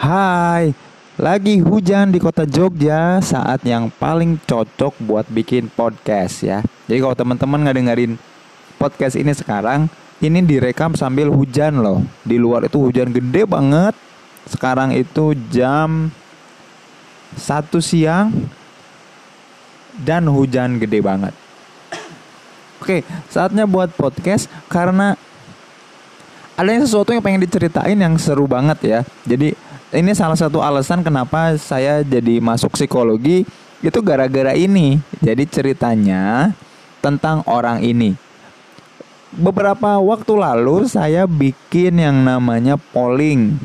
Hai, lagi hujan di kota Jogja saat yang paling cocok buat bikin podcast ya. Jadi kalau teman-teman nggak dengerin podcast ini sekarang, ini direkam sambil hujan loh. Di luar itu hujan gede banget. Sekarang itu jam satu siang dan hujan gede banget. Oke, saatnya buat podcast karena ada sesuatu yang pengen diceritain yang seru banget ya. Jadi ini salah satu alasan kenapa saya jadi masuk psikologi itu gara-gara ini. Jadi ceritanya tentang orang ini. Beberapa waktu lalu saya bikin yang namanya polling.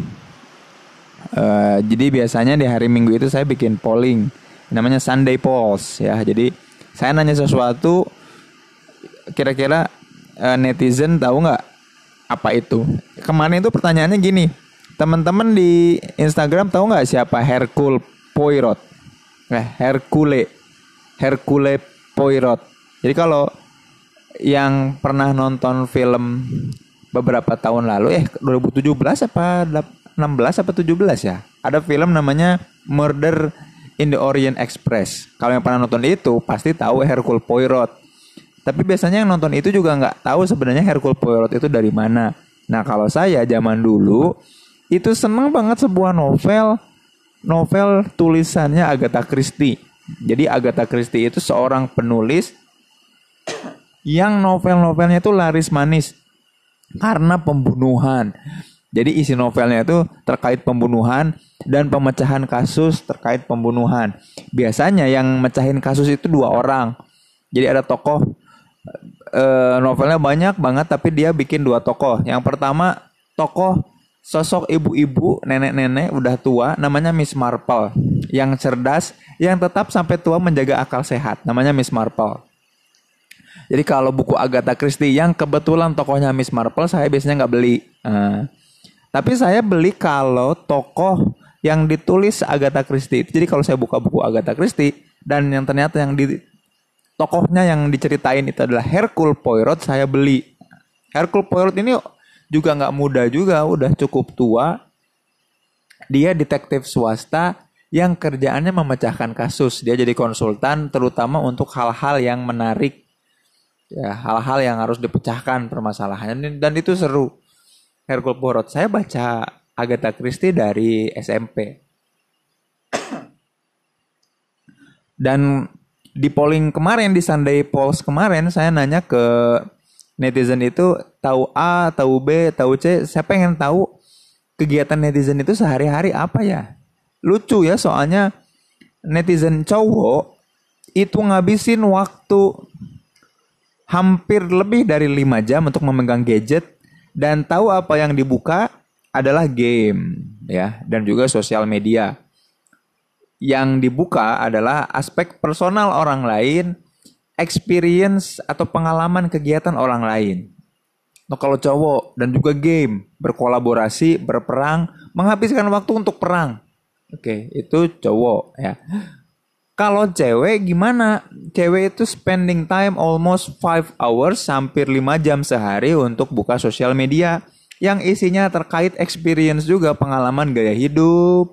Uh, jadi biasanya di hari Minggu itu saya bikin polling, namanya Sunday Polls ya. Jadi saya nanya sesuatu, kira-kira uh, netizen tahu nggak apa itu? Kemarin itu pertanyaannya gini, teman-teman di Instagram tahu nggak siapa Hercule Poirot? Eh, Hercule, Hercule Poirot. Jadi kalau yang pernah nonton film beberapa tahun lalu, eh 2017 apa 16 apa 17 ya? Ada film namanya Murder in the Orient Express. Kalau yang pernah nonton itu pasti tahu Hercule Poirot tapi biasanya yang nonton itu juga nggak tahu sebenarnya Hercule Poirot itu dari mana. Nah kalau saya zaman dulu itu seneng banget sebuah novel novel tulisannya Agatha Christie. Jadi Agatha Christie itu seorang penulis yang novel-novelnya itu laris manis karena pembunuhan. Jadi isi novelnya itu terkait pembunuhan dan pemecahan kasus terkait pembunuhan. Biasanya yang mecahin kasus itu dua orang. Jadi ada tokoh uh, novelnya banyak banget tapi dia bikin dua tokoh. Yang pertama tokoh sosok ibu-ibu, nenek-nenek udah tua namanya Miss Marple yang cerdas yang tetap sampai tua menjaga akal sehat namanya Miss Marple. Jadi kalau buku Agatha Christie yang kebetulan tokohnya Miss Marple saya biasanya nggak beli. Uh, tapi saya beli kalau tokoh yang ditulis Agatha Christie. Jadi kalau saya buka buku Agatha Christie dan yang ternyata yang di tokohnya yang diceritain itu adalah Hercule Poirot saya beli Hercule Poirot ini juga nggak muda juga udah cukup tua. Dia detektif swasta yang kerjaannya memecahkan kasus. Dia jadi konsultan terutama untuk hal-hal yang menarik. Ya hal-hal yang harus dipecahkan permasalahannya. Dan itu seru. Hercule Poirot. Saya baca Agatha Christie dari SMP dan di polling kemarin di Sunday Polls kemarin saya nanya ke netizen itu tahu A, tahu B, tahu C. Saya pengen tahu kegiatan netizen itu sehari-hari apa ya. Lucu ya soalnya netizen cowok itu ngabisin waktu hampir lebih dari 5 jam untuk memegang gadget dan tahu apa yang dibuka adalah game ya dan juga sosial media yang dibuka adalah aspek personal orang lain, experience atau pengalaman kegiatan orang lain. Nah, kalau cowok dan juga game, berkolaborasi, berperang, menghabiskan waktu untuk perang. Oke, itu cowok ya. Kalau cewek gimana? Cewek itu spending time almost 5 hours, hampir 5 jam sehari untuk buka sosial media yang isinya terkait experience juga pengalaman gaya hidup,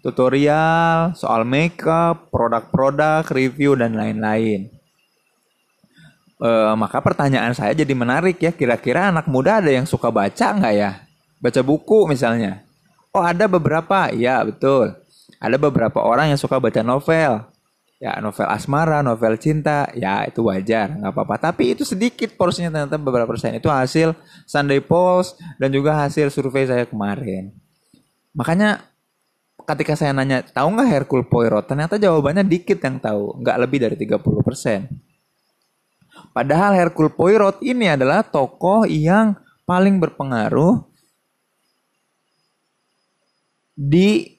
tutorial soal makeup, produk-produk, review dan lain-lain. E, maka pertanyaan saya jadi menarik ya, kira-kira anak muda ada yang suka baca nggak ya? Baca buku misalnya. Oh ada beberapa, ya betul. Ada beberapa orang yang suka baca novel. Ya novel asmara, novel cinta, ya itu wajar, nggak apa-apa. Tapi itu sedikit porsinya ternyata beberapa persen. Itu hasil Sunday Post dan juga hasil survei saya kemarin. Makanya ketika saya nanya, tahu nggak Hercule Poirot? Ternyata jawabannya dikit yang tahu, nggak lebih dari 30%. Padahal Hercule Poirot ini adalah tokoh yang paling berpengaruh di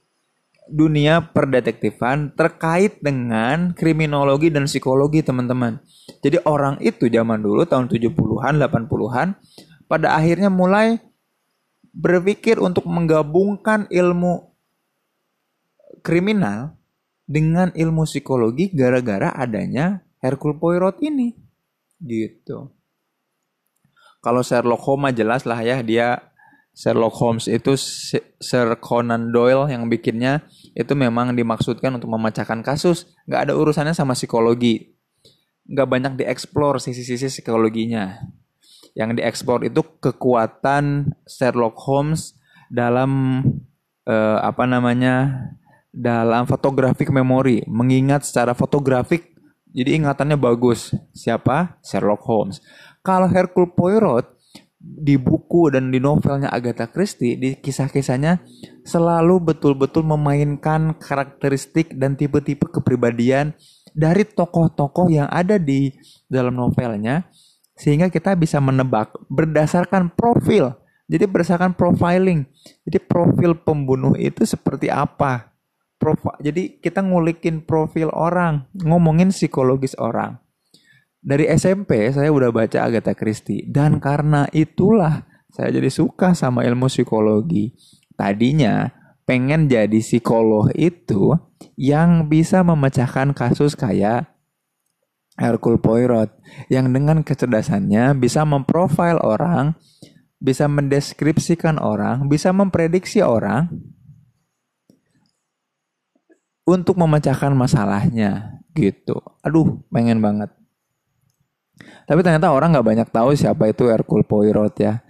dunia perdetektifan terkait dengan kriminologi dan psikologi teman-teman. Jadi orang itu zaman dulu tahun 70-an, 80-an pada akhirnya mulai berpikir untuk menggabungkan ilmu kriminal dengan ilmu psikologi gara-gara adanya Hercule Poirot ini. Gitu. Kalau Sherlock Holmes jelas lah ya dia Sherlock Holmes itu Sir Conan Doyle yang bikinnya itu memang dimaksudkan untuk memecahkan kasus, nggak ada urusannya sama psikologi. Nggak banyak dieksplor sisi-sisi psikologinya. Yang dieksplor itu kekuatan Sherlock Holmes dalam eh, apa namanya dalam fotografik memori, mengingat secara fotografik jadi ingatannya bagus. Siapa? Sherlock Holmes. Kalau Hercule Poirot di buku dan di novelnya Agatha Christie, di kisah-kisahnya selalu betul-betul memainkan karakteristik dan tipe-tipe kepribadian dari tokoh-tokoh yang ada di dalam novelnya sehingga kita bisa menebak berdasarkan profil. Jadi berdasarkan profiling. Jadi profil pembunuh itu seperti apa? Profil jadi kita ngulikin profil orang ngomongin psikologis orang. Dari SMP saya udah baca Agatha Christie dan karena itulah saya jadi suka sama ilmu psikologi. Tadinya pengen jadi psikolog itu yang bisa memecahkan kasus kayak Hercule Poirot yang dengan kecerdasannya bisa memprofil orang, bisa mendeskripsikan orang, bisa memprediksi orang, untuk memecahkan masalahnya gitu. Aduh, pengen banget. Tapi ternyata orang nggak banyak tahu siapa itu Hercule Poirot ya.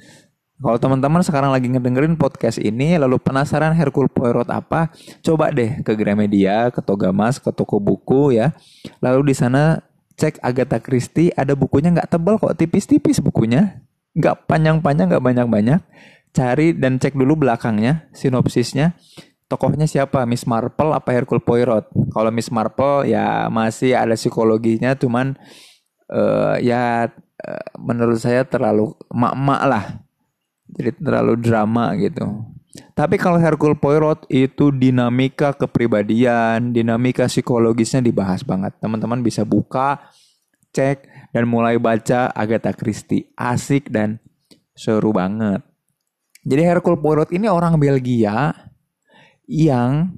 Kalau teman-teman sekarang lagi ngedengerin podcast ini, lalu penasaran Hercule Poirot apa, coba deh ke Gramedia, ke Togamas, ke toko buku ya. Lalu di sana cek Agatha Christie, ada bukunya nggak tebal kok, tipis-tipis bukunya, nggak panjang-panjang, nggak banyak-banyak. Cari dan cek dulu belakangnya, sinopsisnya tokohnya siapa? Miss Marple apa Hercule Poirot? Kalau Miss Marple ya masih ada psikologinya, cuman uh, ya uh, menurut saya terlalu mak-mak lah. Jadi terlalu drama gitu. Tapi kalau Hercule Poirot itu dinamika kepribadian, dinamika psikologisnya dibahas banget. Teman-teman bisa buka, cek, dan mulai baca Agatha Christie. Asik dan seru banget. Jadi Hercule Poirot ini orang Belgia yang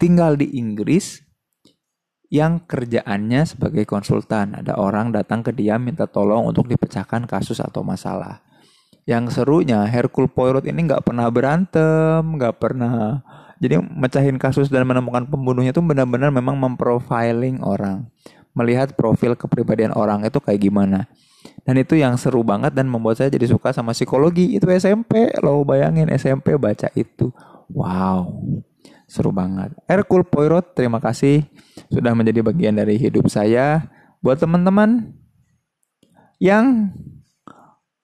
tinggal di Inggris yang kerjaannya sebagai konsultan. Ada orang datang ke dia minta tolong untuk dipecahkan kasus atau masalah. Yang serunya Hercule Poirot ini nggak pernah berantem, nggak pernah. Jadi mecahin kasus dan menemukan pembunuhnya itu benar-benar memang memprofiling orang, melihat profil kepribadian orang itu kayak gimana. Dan itu yang seru banget dan membuat saya jadi suka sama psikologi. Itu SMP, lo bayangin SMP baca itu. Wow, seru banget. Hercule Poirot, terima kasih sudah menjadi bagian dari hidup saya. Buat teman-teman yang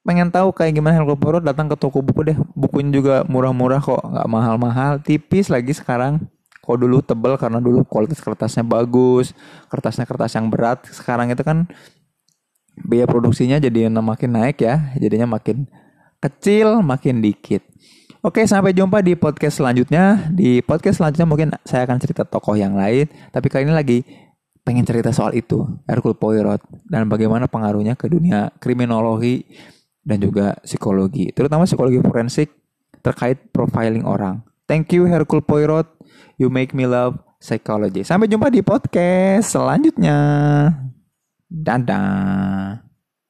pengen tahu kayak gimana Hercule Poirot, datang ke toko buku deh. Bukunya juga murah-murah kok, nggak mahal-mahal, tipis lagi sekarang. Kok dulu tebel karena dulu kualitas kertasnya bagus, kertasnya kertas yang berat. Sekarang itu kan biaya produksinya jadi makin naik ya, jadinya makin kecil, makin dikit. Oke, sampai jumpa di podcast selanjutnya. Di podcast selanjutnya mungkin saya akan cerita tokoh yang lain, tapi kali ini lagi pengen cerita soal itu, Hercule Poirot dan bagaimana pengaruhnya ke dunia kriminologi dan juga psikologi, terutama psikologi forensik terkait profiling orang. Thank you Hercule Poirot, you make me love psychology. Sampai jumpa di podcast selanjutnya. Dadah.